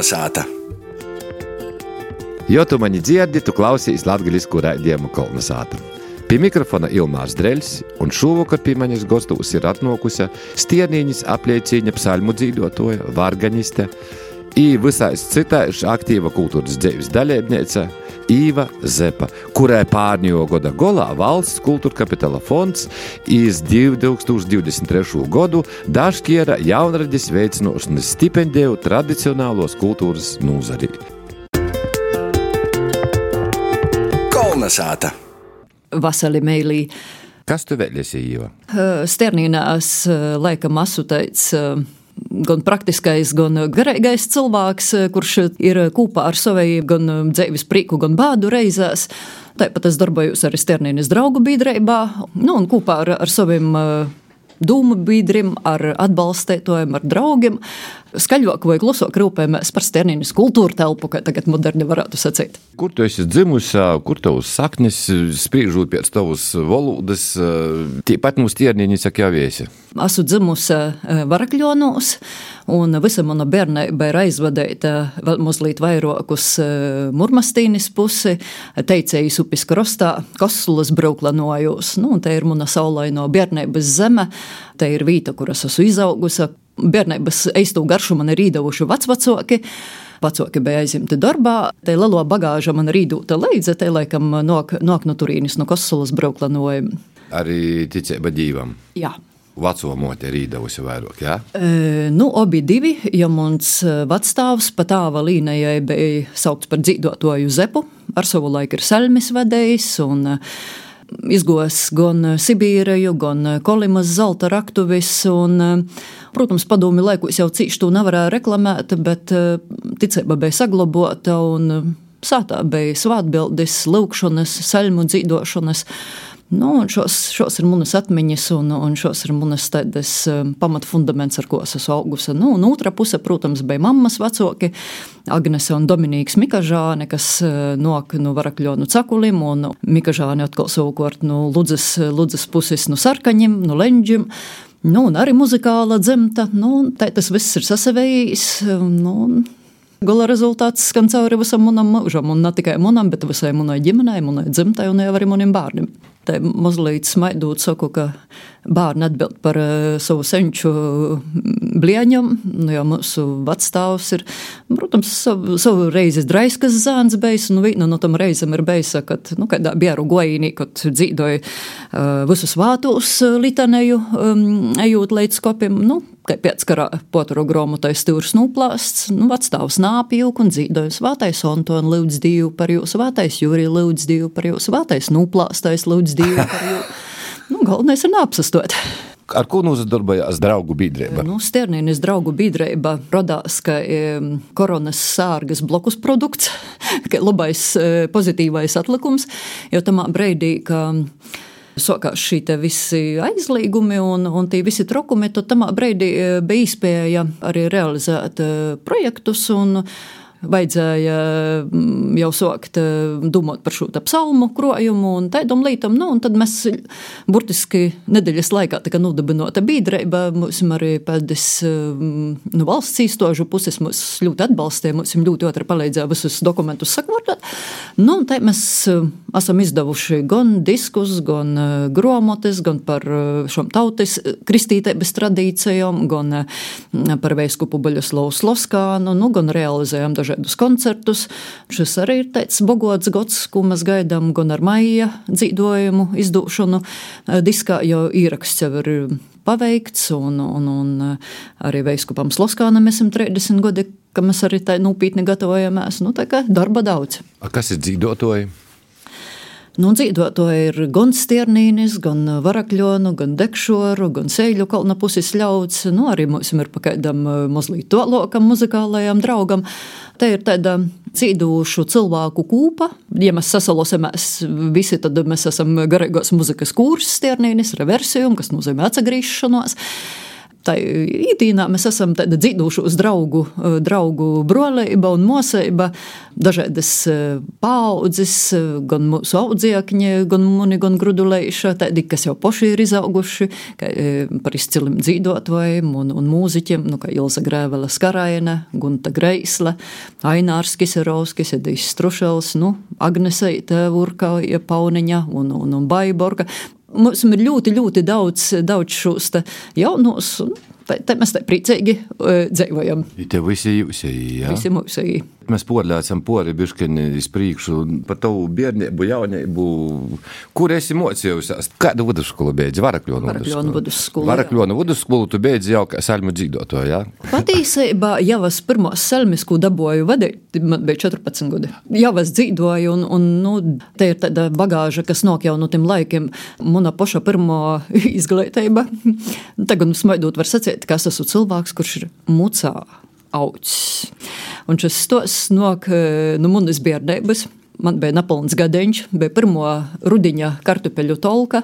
Kolnesāta! Jo tu mani dzirdi, tu klausies latviešu raidījumu Kolnesāta. Pie mikrofona Ilmārs Dreļs, un šovakar pie manis gastos ir atnākusi Stienīņas apliecīņa psalmu dzīvotoja, varganiste, i visais citāši aktīva kultūras dzīves dalībniece Īva Zepa, kurai pārņo gada golā valsts kultūra kapitāla fonds iz 2023. gadu dažkiera jaunraģis veicinošanas stipendiju tradicionālos kultūras nūzarī. Kolnesāta! Vasali Meilī. Kas tu vēl esi, Īva? Sternīnās laikam asutēts gan praktiskais, gan garīgais cilvēks, kurš ir kopā ar saviem gan dzīves prieku, gan bādu reizēs. Tāpat es darbojos arī Sternīnas draugu biedrībā, nu, un kopā ar, ar saviem dūmu biedriem, ar atbalstītājiem, ar draugiem. Skaļāk vai klusāk rūpējamies par sternīnas kultūra telpu, kā tagad moderni varētu sacīt. Kur tu esi dzimusi, kur tavs saknes, spriežot pēc tavas valodas, tāpat mūsu sternīņi saka jau viesi? Esmu dzimusi Varakļonos, un visa mana bērnība ir aizvadīta vēl mazliet vairāk uz Murmastīnas pusi, teicējas upes krostā, Kosulas brauklanojos. Nu, te ir mana saulaino bērnības zeme, te ir vīta, kur es esmu izaugusi. Bērnības eistu garšu man ir īdevuši vecvecāki. Vecāki bija aizimti darbā, te lielo bagāžu man ir īdūta līdzi, te laikam nok, nok no turīnis, no Kosulas brauklanojumu. Arī ticība dīvam. Jā. Veco moti ir īdevusi vairāk, jā? E, nu, abi divi, ja mans vecstāvs pa tāva līnijai bija saukts par dzīvotoju Zepu, ar savu laiku ir Selmis vedējs un izgos gan Sibīriju, gan Kolimas zelta raktuvis. Un, protams, padomi laikos jau cīši to nevarēja reklamēt, bet ticība bija saglabāta un sātā bija svātbildes, lūkšanas, saļmu dzīvošanas. Nu, šos, šos ir manas atmiņas, un, un šos ir manas tādas um, pamatfundaments, ar ko es esmu augusi. Nu, un otra puse, protams, bija mammas vecāki, Agnese un Dominīks Mikažāne, kas uh, nok no Varakļonu cakulim, un Mikažāne atkal savukārt no Ludzes, Ludzes puses no Sarkaņiem, no Leņģim. Nu, un arī muzikāla dzimta, nu, tā tas viss ir sasavējis. Nu, Gala rezultāts skan cauri visam manam mūžam, un ne tikai manam, bet visai manai ģimenei, manai dzimtai un arī maniem bērniem. Tā mazliet smaidot, saku, ka bērni atbild par uh, savu senču blieņam, nu, jo mūsu vecstāvs ir, protams, savu, savu reizi draiskas zēns beigas, un viena no tam reizēm ir beisa, kad, nu, kādā bieru goīnī, kad dzīdoja uh, visus vātus litanēju, um, ejot līdz kopiem, nu, kā pēc karā poturu gromotais stūrs nuplāsts, nu, vecstāvs nāpjūk un dzīdoja svātais Anton lūdz Dievu par jūsu vātais Jūri lūdz Dievu par jūsu vātais nuplāstais lūdz Dievu par jūsu. Nu, galvenais ir neapsastot. Ar ko nozadarbojās draugu biedrība? Nu, Sternīnas draugu biedrība radās kā koronas sārgas blokus produkts, kā labais pozitīvais atlikums, jo tamā breidī, ka sākās šī visi aizliegumi un, un tie visi trokumi, tad tamā breidī bija iespēja arī realizēt projektus un vajadzēja jau sākt domāt par šo psalmu krojumu un tādam lītam. Nu, tad mēs burtiski nedēļas laikā tika nodibināta biedrība. Mums arī pēdējais nu, valsts īstožu puses mūs ļoti atbalstīja, mums ļoti otri palīdzēja visus dokumentus sakvārtot. Nu, tā mēs esam izdevuši gan diskus, gan gromotes, gan par šom tautas kristītības tradīcijām, gan par veiskupu Baļoslavu Sloskānu, nu, gan realizējam dažādas dažādus koncertus. Šis arī ir tāds bogots gads, ko mēs gaidām gan ar maija dzīvojumu, izdūšanu. Diskā jau ieraksts jau ir paveikts, un, un, un arī Veiskupam Sloskānam esam 30 gadi, ka mēs arī tā nopietni gatavojamies. Nu, tā kā darba daudz. A kas ir dzīvotoji? Nu, dzīvotāji ir gan stiernīnis, gan varakļonu, gan dekšoru, gan sēļu kalna puses ļauts. Nu, arī mums ir pakaidam mazliet tolokam muzikālajam draugam. Te ir tāda cīdūšu cilvēku kūpa. Ja mēs sasalosimies visi, tad mēs esam garīgos muzikas kurs stiernīnis, reversijum, kas nozīmē atsagrīšanos. Tā īdīnā mēs esam tāda dzīvošos draugu, draugu brolība un mosība, dažādas paudzes, gan mūsu audziekņi, gan muni, gan grudulējuši, tādi, kas jau poši ir izauguši, kā, par izcilim dzīvotājiem un, un mūziķiem, nu, kā Ilza Grēvela Skaraina, Gunta Greisla, Ainārs Kiserovskis, Edijs Strušels, nu, Agneseita Urka, Pauniņa un, un, un Baiborga. Mums ir ļoti, ļoti daudz, daudz šos jaunus. Te, te mēs te priecīgi uh, dzīvojam. Te visi jūsēji, jā? Visi mūsēji. Mēs porļācam pori biškini iz priekšu par tavu bērnību, jaunību. Kur esi mocījusies? Kādu vidusskolu beidzi? Varakļonu vidusskolu. Varakļonu vidusskolu tu beidzi jau kā salmu dzīvoto, jā? Patiesībā jau es pirmos salmis, ko dabūju vadīt, man bija 14 gadi. Jau es dzīvoju un, un nu, te ir tāda bagāža, kas nāk jau no tiem laikiem. Mana paša pirmo izglītība. Tagad smaidot var sacīt, ka es esmu cilvēks, kurš ir mucā augs. Un šis stos nok no manas bērnības. Man bija Napoleons gadiņš, bija pirmo rudiņa kartupeļu tolka.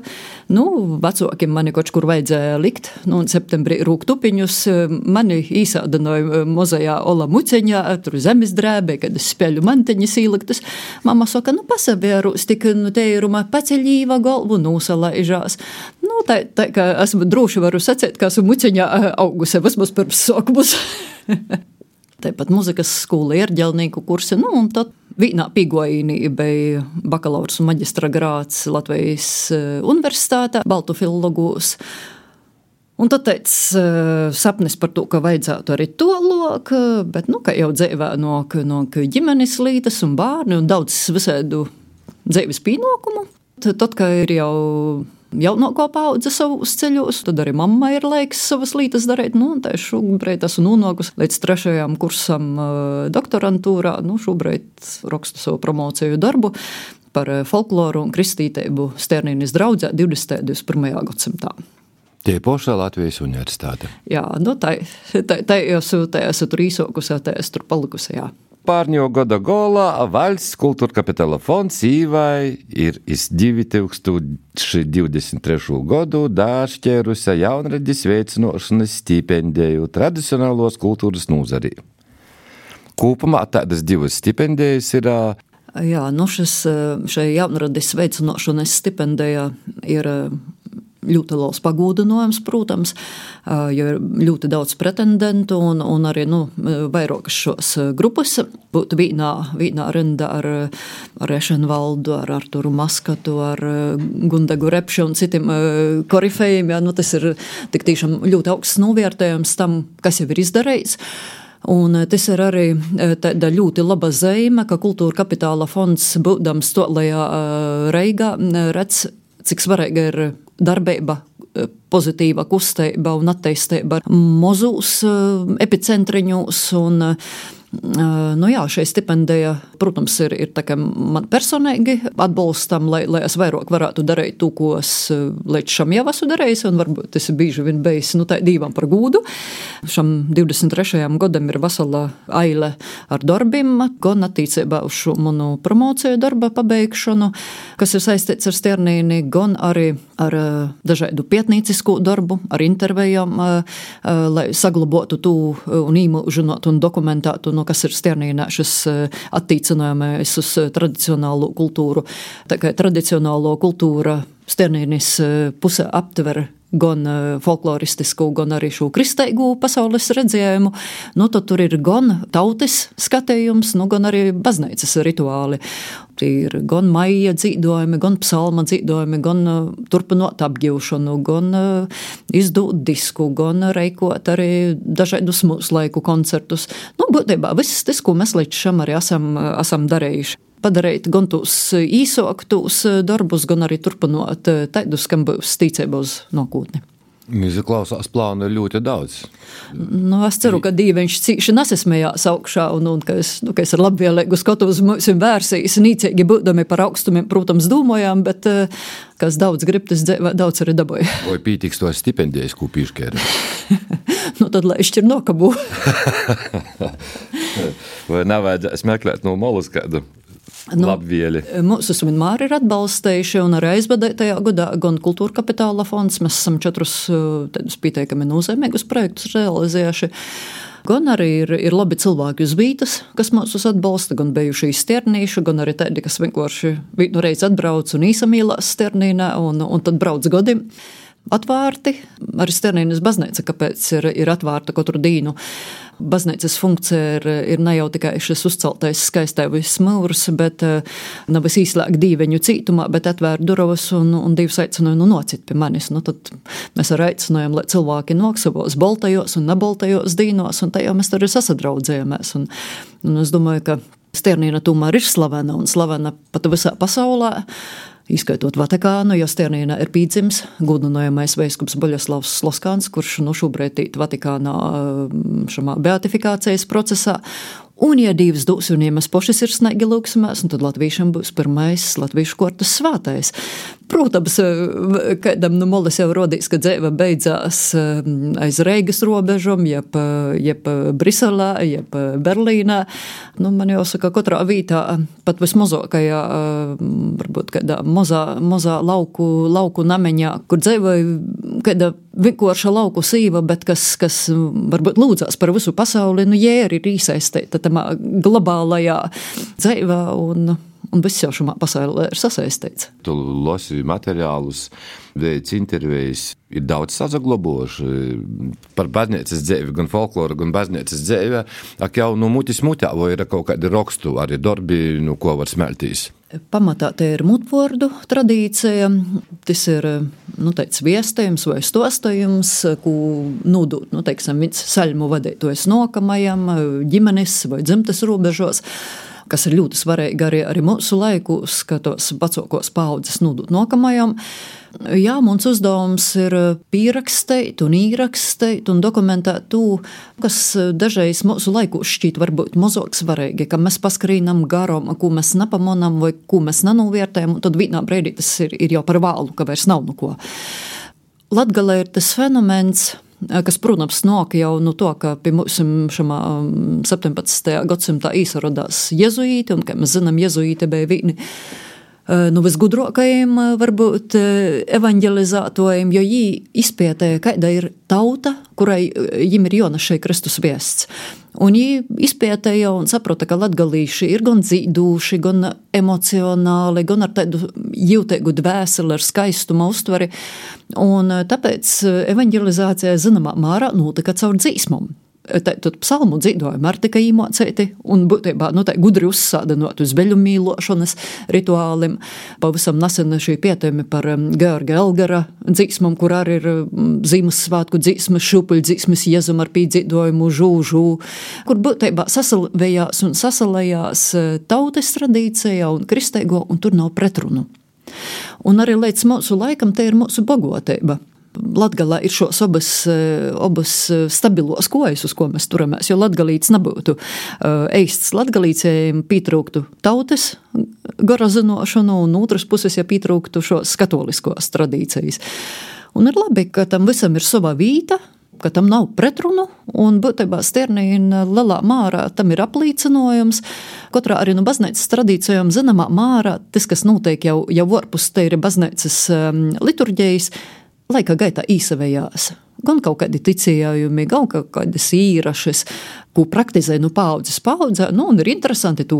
Nu, vecākiem mani kaut kur vajadzēja likt. Nu, un septembrī rūktupiņus mani īsādināja mozajā Ola muceņā, tur zemes drēbē, kad es spēļu mantiņas īliktas. Mamma saka, nu pasabērus, tik, nu, te ir rumā paceļīva galvu nūsalaižās. Nu, tā, tā, ka esmu droši varu sacēt, ka esmu muceņā augusi, vismaz pirms sākumus. Tāpat muzikas skola ir ģelnieku kursi. Nu, un tad vienā pīgojīnī bija bakalaura un maģistra grāts Latvijas Universitātē, Baltu filologos. Un tad teica uh, sapnis par to, ka vajadzētu arī to loku, bet, nu, ka jau dzīvē no, no ģimenes lītas un bērni un daudz visādu dzīves pienākumu. Tad, kad ir jau jaunāko paudzi savos ceļos, tad arī mammai ir laiks savas lietas darīt. Nu, tā šobrīd esmu nonākusi līdz trešajam kursam doktorantūrā. Nu, šobrīd rakstu savu promociju darbu par folkloru un kristītību Sternīnas draudzē 20. un 21. gadsimtā. Tie pašā Latvijas universitāte. Jā, nu, tā, tā, tā, esmu, tā esmu tur īsākusi, tā esmu tur palikusi. Jā. Pārņo gada golā valsts kultūra kapitāla fonds īvai ir iz 2023. gadu dāšķērusi jaunradis veicinošanas stipendiju tradicionālos kultūras nozarī. Kopumā tādas divas stipendijas ir Jā, nu šis, šai jaunradis veicināšanas stipendija ir ļoti liels pagūdinājums, protams, jo ir ļoti daudz pretendentu un, un arī nu, vairākas šos grupas. Būtu vienā, vienā rindā ar, ar Ešenvaldu, ar Arturu Maskatu, ar Gundegu Repšu un citiem korifejiem. Ja, nu, tas ir tik tiešām ļoti augsts novērtējums tam, kas jau ir izdarīts. Un tas ir arī tāda ļoti laba zīme, ka kultūra kapitāla fonds, būdams to lejā Reigā, redz, cik svarīga ir darbība, e, pozitīva kustība un attīstība mozūs e, epicentriņos. Un, Nu jā, šī stipendija, protams, ir, ir man personīgi atbalstam, lai, lai es vairāk varētu darīt to, ko es līdz šim jau esmu darījis, un varbūt tas ir bieži vien bijis nu, divam par gūdu. Šam 23. gadam ir vesela aile ar darbiem, gan attiecībā uz šo manu promociju darba pabeigšanu, kas ir saistīts ar Sternīni, gan arī ar dažādu pietnīcisku darbu, ar intervijām, lai saglabotu to un īmūžinātu un dokumentētu no kas ir Sternīnā šis eh, attīcinājumais uz eh, tradicionālo kultūru. Tā kā tradicionālo kultūra Sternīnis eh, puse aptver gan folkloristisku, gan arī šo kristīgo pasaules redzējumu. Nu, tad tur ir gan tautas skatījums, nu, gan arī baznīcas rituāli. Tie ir gan maija dzīvojumi, gan psalma dzīvojumi, gan uh, turpinot apgūšanu, gan uh, izdot disku, gan reikot arī dažādus mūsu laiku koncertus. Nu, būtībā viss tas, ko mēs līdz šim arī esam, esam darījuši padarīt gan tos īsākus darbus, gan arī turpinot tādus, kam būs ticība uz nākotni. Izklausās, plānu ir ļoti daudz. Nu, es ceru, ka Dieviņš cīši nesasmējās augšā, un, un ka, es, nu, ka es ar labvēlīgu skatu uz mums vērsīs, nīcīgi būdami par augstumiem, protams, domājām, bet kas daudz grib, tas daudz arī dabūja. Vai pītīgs to stipendijas, piešķēra? nu, tad lai šķir nokabu. Vai nevajadzēs meklēt no malas kādu Nu, Labvieli. Mūsu vienmēr ir atbalstījuši, un arī aizvadētajā gadā gan Kultūra kapitāla fonds, mēs esam četrus tādus pieteikami nozīmīgus projektus realizējuši. Gan arī ir, ir labi cilvēki uz vietas, kas mūs atbalsta, gan bijuši sternīši, gan arī tādi, kas vienkārši vienu reizi atbrauc un īsamīlās sternīnā un, un tad brauc godiem atvērti. Arī Sternīnas baznīca, kāpēc ir, ir atvērta katru dienu. Baznīcas funkcija ir, ir ne jau tikai šis uzceltais skaistais mūrs, bet nav es īslēgt dīveņu cītumā, bet atvērt durvis un, un divas aicinājumu nu, nocīt pie manis. Nu, tad mēs arī aicinājām, lai cilvēki nāk savos boltajos un neboltajos dīnos, un tajā mēs arī sasadraudzējamies. Un, un es domāju, ka Sternīna tomēr ir slavena un slavena pat visā pasaulē izskaitot Vatikānu, jo Sternīna ir pīdzims gudinājumais veiskups Boļaslavs Sloskāns, kurš nu šobrīd ir Vatikānā šamā beatifikācijas procesā, Un, ja divas dūs un ja mēs paši ir snaigi lūksimies, tad latviešiem būs pirmais latviešu kortas svātais. Protams, kādam no nu, molas jau rodīs, ka dzēva beidzās aiz Reigas robežom, jeb, jeb Briselē, jeb Berlīnā. Nu, man jāsaka, katrā vītā, pat vismazākajā, varbūt kādā mazā, mazā lauku, lauku nameņā, kur dzēvoja kāda vienkārša lauku sīva, bet kas, kas varbūt lūdzās par visu pasauli, nu, jēri ir īsaistīta tamā globālajā dzīvē un, un viss jau šajā pasaulē ir sasaistīts. Tu lasi materiālus, veids intervijas, ir daudz sazaglobojuši par baznīcas dzīvi, gan folkloru, gan baznīcas dzīvi. Ak jau nu mutis mutā, vai ir kaut kādi rakstu, arī darbi, nu ko var smeltīs. Pamatā te ir mutvordu tradīcija. Tas ir nu, teic, viestējums vai stostājums, ko nodot nu, teiksim, viens saļmu vadītājs nokamajam, ģimenes vai dzimtes robežos kas ir ļoti svarīgi arī, arī mūsu laikos, ka tos vecākos paudzes nodot nokamajam. Jā, mums uzdevums ir pierakstīt, un ierakstīt un dokumentēt to, kas dažreiz mūsu laikos šķiet varbūt mazāk svarīgi, ka mēs paskrīnam garām, ko mēs nepamanām vai ko mēs nenovērtējam, un tad vienā brīdī tas ir, ir jau par vēlu, ka vairs nav no ko. Latgalē ir tas fenomens, kas, protams, nāk jau no to, ka pie mums šajā 17. gadsimtā īsarodās jezuīti, un, kā mēs zinām, jezuīti bija vieni nu, visgudrākajiem, varbūt, evanģelizētojiem, jo viņi izpētēja, kāda ir tauta, kurai viņiem ir jānes šeit Kristus viests. Un viņi izpētēja un saprata, ka latgalīši ir gan dzīduši, gan emocionāli, gan ar tādu jūtīgu dvēseli, ar skaistumu uztveri. Un tāpēc evanģelizācija zināmā mērā notika caur dzīsmām. Tad psalmu dzīvojumi ar tikai īmocēti un būtībā nu, gudri uzsādinot uz veļu mīlošanas rituālim. Pavisam nesen šī pietēmi par um, Georga Elgara dzīsmam, kur arī ir um, Ziemassvētku dzīsmas, šupuļu dzīsmas jezum ar pīdzīdojumu žūžu, kur būtībā sasalvējās un sasalējās uh, tautas tradīcijā un kristēgo, un tur nav pretrunu. Un arī līdz mūsu laikam te ir mūsu bogotība. Latvijā ir šos abas, eh, abas eh, stabilos kojas, uz ko mēs turamies. Jo Latvijas nebūtu eists eh, latgalīcējiem, pietrūktu tautas gara zināšanu, un otras puses, ja pietrūktu šos katoliskos tradīcijas. Un ir labi, ka tam visam ir sava vīta, ka tam nav pretrunu, un būtībā Sternīna lielā mārā tam ir aplīcinojums. Katrā arī no baznīcas tradīcijām zināmā mārā tas, kas notiek jau, jau ārpus te ir baznīcas um, liturģijas, laika gaitā īsavējās. Gan kaut kādi ticējumi, gan kaut kādas īrašas, ko praktizē nu paudzes paudzē. Nu, ir interesanti to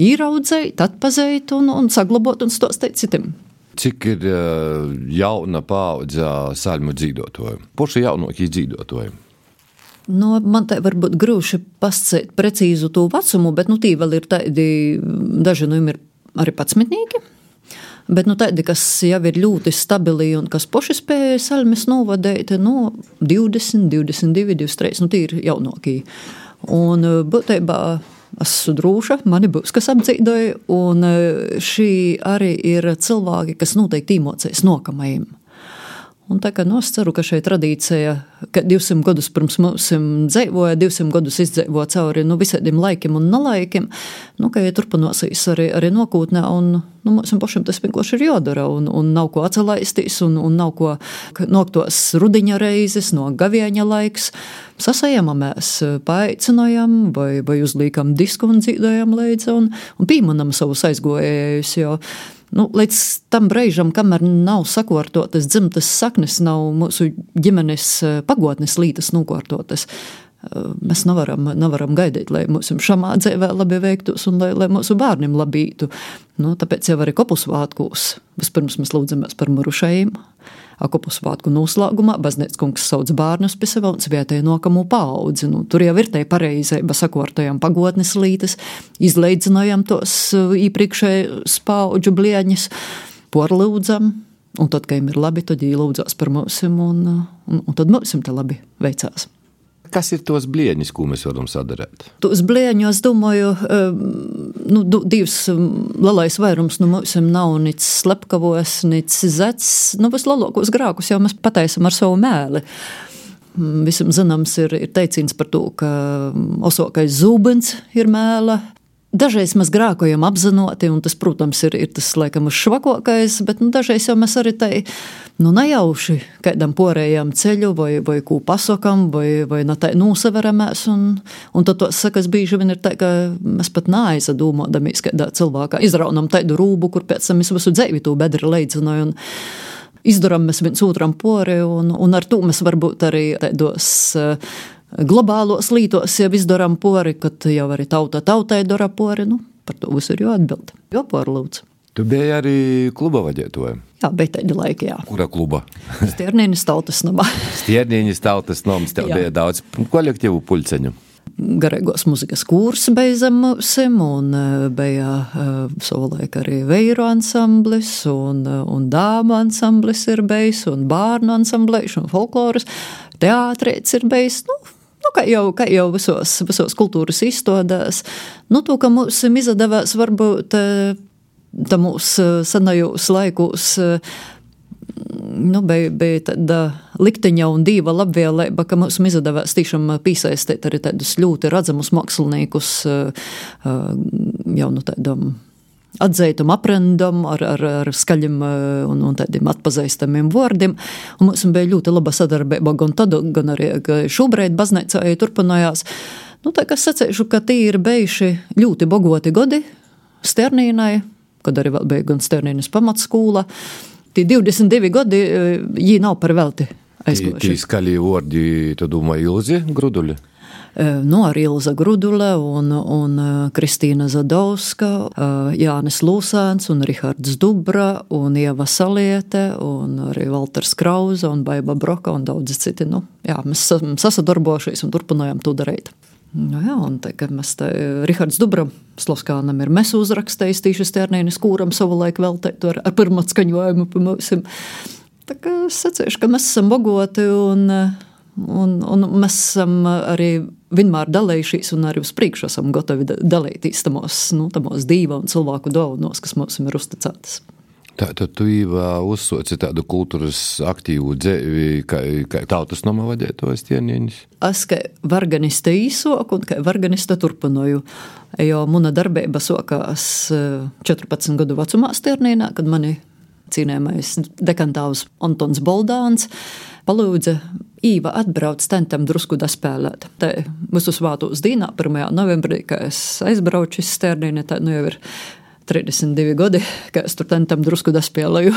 īraudzēt, atpazīt un, un saglabāt un stostēt citiem. Cik ir uh, jauna paudze sāļu dzīvotāju? Poši jaunākie dzīvotāji. Nu, man te varbūt grūti pasakāt precīzu to vecumu, bet nu, tī vēl ir tādi daži no viņiem ir arī patsmitnieki. Bet nu, tādi, kas jau ir ļoti stabili un kas paši spēja salmes novadīt, no 20, 22, 23, nu, tie ir jaunākie. Un eh, būtībā esmu drūša, mani būs kas apdzīvoja, un eh, šī arī ir cilvēki, kas noteikti īmocēs nokamajiem. Un tā kā nu, es ceru, ka šī tradīcija, ka 200 gadus pirms mums dzīvoja, 200 gadus izdzīvoja cauri nu, visādiem laikiem un nelaikiem, nu, ka ja turpināsies arī, arī nākotnē. Nu, mums pašam tas vienkārši ir jādara, un, un nav ko atcelaisties, un, un nav ko noktos rudiņa reizes, no gavieņa laiks. Sasajamamies, paaicinājam, vai, vai uzliekam disku un dzīvojam līdzi, un, un pieminam savus aizgojējus. Nu, līdz tam brīdim, kamēr nav sakārtotas dzimtas saknes, nav mūsu ģimenes eh, pagotnes lītas nokārtotas. Mēs nevaram, nevaram gaidīt, lai mūsu šāmā dzīvē labi veiktos un lai, lai mūsu bērniem labi būtu. Nu, tāpēc jau arī kopus svētkos vispirms mēs lūdzamies par mirušajiem. Akupu svētku noslēgumā baznīcas kungs sauc bērnus pie sevis un vietēji nokamo paudzi. Nu, tur jau ir te pareizība, sakortojam pagotnes lītes, izleidzinājam tos iepriekšējos paudžu blieņus, porlūdzam. Un tad, kad ir labi, tad ielūdzās par mums, un, un, un tad mums te labi veicās. Kas ir tos blieņus, ko mēs varam sadarīt? Tos blieņus, domāju, nu, divas lielais vairums no nu, mums nav nic slepkavos, nic zets. Nu, vislielākos grākus jau mēs pataisam ar savu mēli. Visam zināms ir, ir teiciens par to, ka osokais zūbens ir mēla, Dažreiz mēs grākojam apzināti, un tas, protams, ir, ir tas laikam švakākais, bet nu, dažreiz jau mēs arī tai nu, nejauši kādam porējam ceļu, vai, vai ko pasakām, vai, vai no tā nosaveramies. Un, un tad tos sakas bieži vien ir tā, ka mēs pat neaizdomādamies, kādā cilvēkā izraunam tādu rūbu, kur pēc tam mēs visu dzīvi to bedri leidzinājām izdarām mēs viens otram pori, un, un ar to mēs varbūt arī tādos uh, globālos lītos jau izdarām pori, kad jau arī tauta tautai dara pori. Nu, par to visu ir jāatbild. Jo porlūdzu. Tu biji arī kluba vadītāja. Jā, bet tāda laika, jā. Kura kluba? Stiernienes tautas namā. Stiernienes tautas noms, tev jā. bija daudz kolektīvu pulceņu. Garīgos muzikas kursi beidzam sim, un e, bija uh, savulaik arī veiru ansamblis, un, e, un dāma ansamblis ir bijis, un bērnu ansamblēš, un folkloras teātrēts ir bijis. Nu, Nu, kā jau, kā jau visos, visos kultūras izstādēs, nu, to, ka mums izdevās varbūt tā mūsu senajos laikos. Nu, bija, bija tāda likteņa un dieva labvēlība, ka mums izdevās tiešām piesaistīt arī tādus ļoti redzamus māksliniekus jau nu tādam atzītam, aprendam ar, ar, ar skaļiem eh, un, un tādiem atpazīstamiem vārdiem. Un mums bija ļoti laba sadarbība gan tad, gan arī šobrīd baznīcā turpinājās. Nu, tā kā es sacīšu, ka tie ir bijuši ļoti bagoti gadi Sternīnai, kad arī bija gan Sternīnas pamatskola. Tie 22 gadi, viņi eh, nav par velti aizgājuši. Tie skaļie vārdi, tu domā, Ilzi Gruduļi? Nu, ar Ilza Grudule un, un Kristīna Zadovska, Jānis Lūsēns un Rihards Dubra un Ieva Saliete un arī Valters Krauza un Baiba Broka un daudzi citi. Nu, jā, mēs sasadarbojušies un turpinājām to darīt. Nu, jā, un tā, mēs te, Rihards Dubra Sloskānam ir mēs uzrakstījis tīši sternēnis kūram savulaik vēl teikt ar, ar pirmo skaņojumu pa mums. Tā kā es sacīšu, ka mēs esam bogoti un Un, un mēs esam arī vienmēr dalījušies, un arī uz priekšu esam gatavi dalīties tamos, nu, tamos divu un cilvēku dāvanos, kas mums ir uzticētas. Tātad tu jau uzsūci tādu kultūras aktīvu dzīvi, kā, kā tautas nama vadītājs tienieņš? Es kā varganista īsok un kā varganista turpinoju, jo muna darbība sokās 14 gadu vecumā stiernīnā, kad mani cienējamais dekantāvs Antons Boldāns palūdza Īva atbrauc tentam drusku daspēlēt. Te mūsu svātos dīnā 1. novembrī, kad es aizbraucu uz Sternīnu, tā nu jau ir 32 gadi, kad es tur tentam drusku daspēlēju.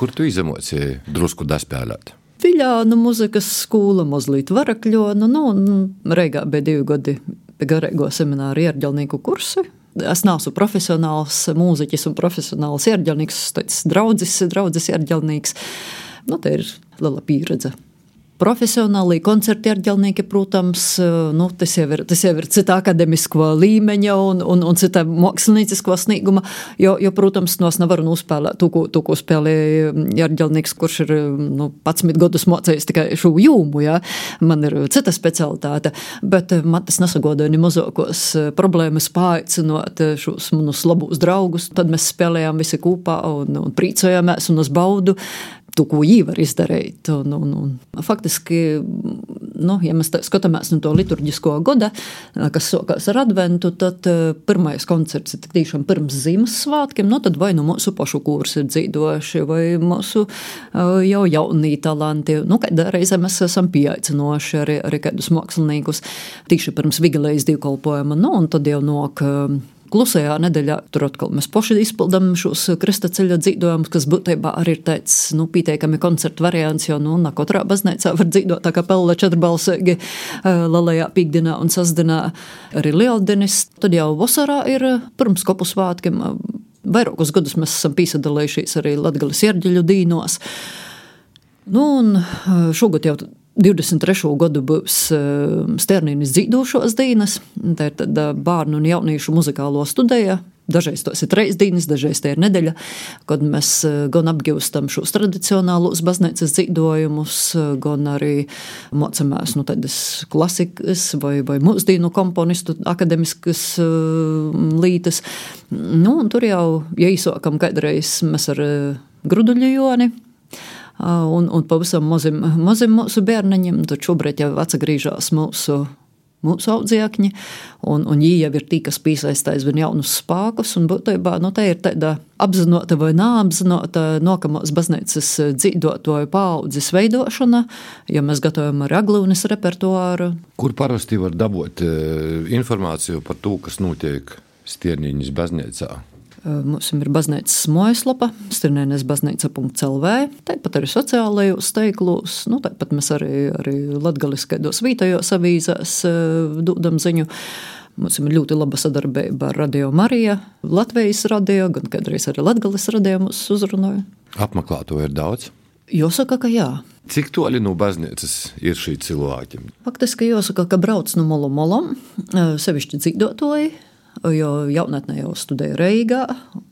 Kur tu izemocēji drusku daspēlēt? Viļānu muzikas skola, mazliet varakļonu, nu, nu, Reigā bija divi gadi pie garīgo semināru ierģelnieku kursu. Es neesmu profesionāls mūziķis un profesionāls ierģelnieks, tas draudzis, draudzis ierģelnieks. Nu, tā ir liela pieredze. Profesionāli koncerti ar ģelnieki, protams, nu, tas, jau ir, tas jau ir cita akademisko līmeņa un, un, un cita māksliniecisko snieguma, jo, jo protams, nos nevaru nospēlēt to, ko, to, ko spēlēja ģelnieks, kurš ir nu, 11 gadus mocējis tikai šo jūmu, ja? man ir cita specialitāte, bet man tas nesagodoja ne mazākos problēmas pāicinot šos manus labus draugus, tad mēs spēlējām visi kopā un, un prīcojāmies un uz baudu to, ko viņi var izdarīt. Un, un, un, faktiski, nu, ja mēs skatāmies no to liturģisko gada, kas sākās ar adventu, tad uh, pirmais koncerts ir tiešām pirms Ziemassvētkiem. Nu, tad vai nu mūsu pašu kursi ir dzīvojuši, vai mūsu uh, jau jaunie talanti. Nu, kādā reizē mēs esam pieaicinoši arī, arī kādus māksliniekus tieši pirms Vigilējas divkolpojuma. Nu, un tad jau nok. Klusajā nedēļā tur atkal mēs paši izpildām šos kristaceļa dzīvojumus, kas būtībā arī ir tāds nu, pietiekami koncertu variants, jo nu, katrā baznīcā var dzīvot tā kā pelle četrbalsīgi lalajā pīkdienā un sasdienā arī lieldinis. Tad jau vasarā ir pirms kopu svātkiem. Vairākus gadus mēs esam piesadalījušies arī Latgales ierģeļu dīnos. Nu, un šogad jau 23. gadu būs eh, Sternīnas dzīvošos dienas. Tā ir tāda bērnu un jauniešu muzikālo studija. Dažreiz tas ir trīs dienas, dažreiz tā ir nedēļa, kad mēs eh, gan apgūstam šos tradicionālos baznīcas dzīvojumus, eh, gan arī mācāmies nu, tādas klasikas vai, vai mūsdienu komponistu akademiskas lītas. Nu, tur jau, ja izsākam kādreiz mēs ar Gruduļu Joni un, un pavisam mazim, mazim mūsu bērniņiem. Tad šobrīd jau atgriežas mūsu mūsu audzēkņi, un, un viņi jau ir tie, kas piesaista aizvien jaunus spēkus. Būtībā nu, tā ir tāda apzināta vai neapzināta nākamās baznīcas dzīvotāju paudzes veidošana, ja mēs gatavojam ar aglūnes repertuāru. Kur parasti var dabūt informāciju par to, kas notiek Stierniņas baznīcā? Mums ir baznīcas mājaslapa, strunēnes baznīca.lv, tāpat arī sociālajos teiklos, nu, tāpat mēs arī, arī latgaliskajos vītajos avīzēs dodam ziņu. Mums ir ļoti laba sadarbība ar Radio Mariju, Latvijas radio, gan kādreiz arī Latvijas radio mūs uzrunāja. Apmeklētāju ir daudz. Jāsaka, ka jā. Cik tālu no baznīcas ir šī cilvēki? Faktiski jāsaka, ka brauc no molu molam, sevišķi dzīvotāji jo jaunatnē jau studēju Reigā,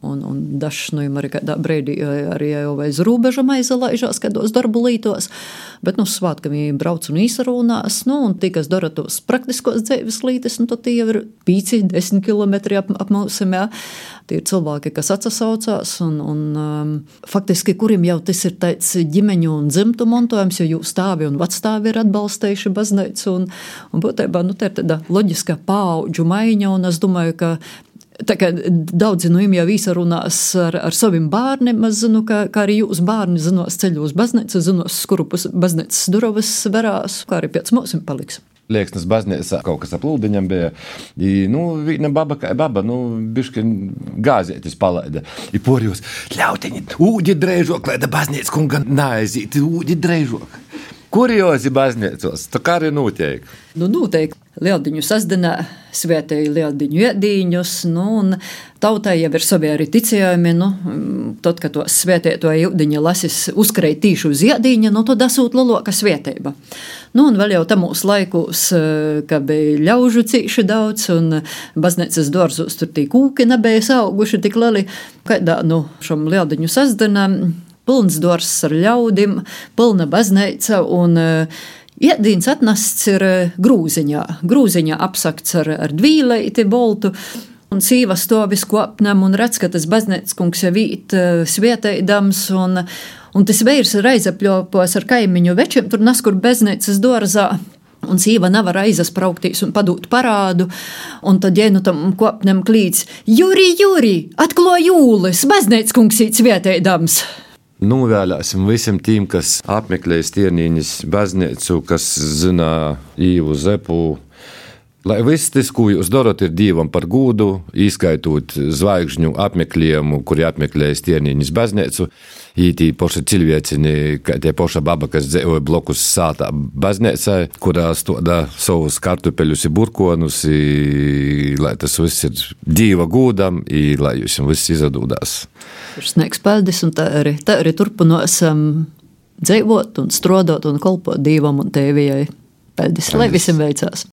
un, un dažs no viņiem arī kādā brīdī arī jau aiz robežām aizlaižās kādos darbu lītos, bet nu svētkam viņi brauc un īsarūnās, nu, un tie, kas dara tos praktiskos dzīves lītes, nu, tad tie jau ir 5-10 km ap, ap mums, jā. Tie ir cilvēki, kas atsaucās, un, un um, faktiski, kuriem jau tas ir tāds ģimeņu un dzimtu montojums, jo jūs stāvi un vecstāvi ir atbalstījuši baznīcu, un, un būtībā, nu, tā ir tāda loģiska paauģu maiņa, un es domāju, ka kā daudzi no viņiem jau īsarunās ar, ar saviem bērniem, zinu, ka, ka arī jūs bērni zinos ceļu uz baznīcu, zinos, kuru pus baznīcas durvis verās, kā arī pēc mums paliks. Liekas, baznīcā kaut kas ap lūdiņam bija. I, nu, viena baba kā baba, nu, bišķi gāzētis palaida. I porjos, ļautiņi, ūdi drēžok, lai da baznīca kunga naizīti, ūdi drēžok. Kuriozi baznīcos, tā kā arī notiek. Nu, noteikti lieldiņu sasdienā svētīja lieldiņu iedīņus, nu, un tautai jau ir savi arī ticējumi, nu, tad, kad to svētīto iediņu lasis uzkrēt tīši uz iedīņa, nu, tad asūt lielāka svētība. Nu, un vēl jau tamos laikos, kad bija ļaužu cīši daudz, un baznīcas dārzos tur tī kūki nebija auguši tik lieli, kādā, nu, šam lieldiņu sasdienām pilns dārzs ar ļaudīm, pilna baznīca. Iedīns atnests ir uh, grūziņā. Grūziņā apsakts ar, ar dvīleiti boltu. Un sīva stovis kopnam un redz, ka tas baznīcas kungs jau vīt uh, svietēdams. Un, un tas veirs ir aizapļopos ar kaimiņu večiem, tur naskur baznīcas dārzā. Un sīva nevar aizsprāgties un padot parādu, un tad ģēnu tam kopnam klīts: Juri, Juri, atklāj jūlis, baznīcas kungs īts vietēdams! Novēlēsim visiem tiem, kas apmeklēs Tiernīņas baznīcu, kas zina īvu zepu. Lai viss tas, ko jūs darat, ir dievam par gūdu, izskaitot zvaigžņu apmeklējumu, kuri apmeklēs Tiernīņas baznīcu. Ītī poša cilvēcini, kā tie poša baba, kas dzīvoja blokus sātā baznīcā, kurā stoda savus kartupeļus burkonus, i, lai tas viss ir dieva gūdam, i, lai jūs viss izdodās. Ir sniegs paldies, un tā arī, tā arī turpināsim dzīvot un strādāt un kalpot Dievam un Tēvijai. Paldies, lai visiem veicās!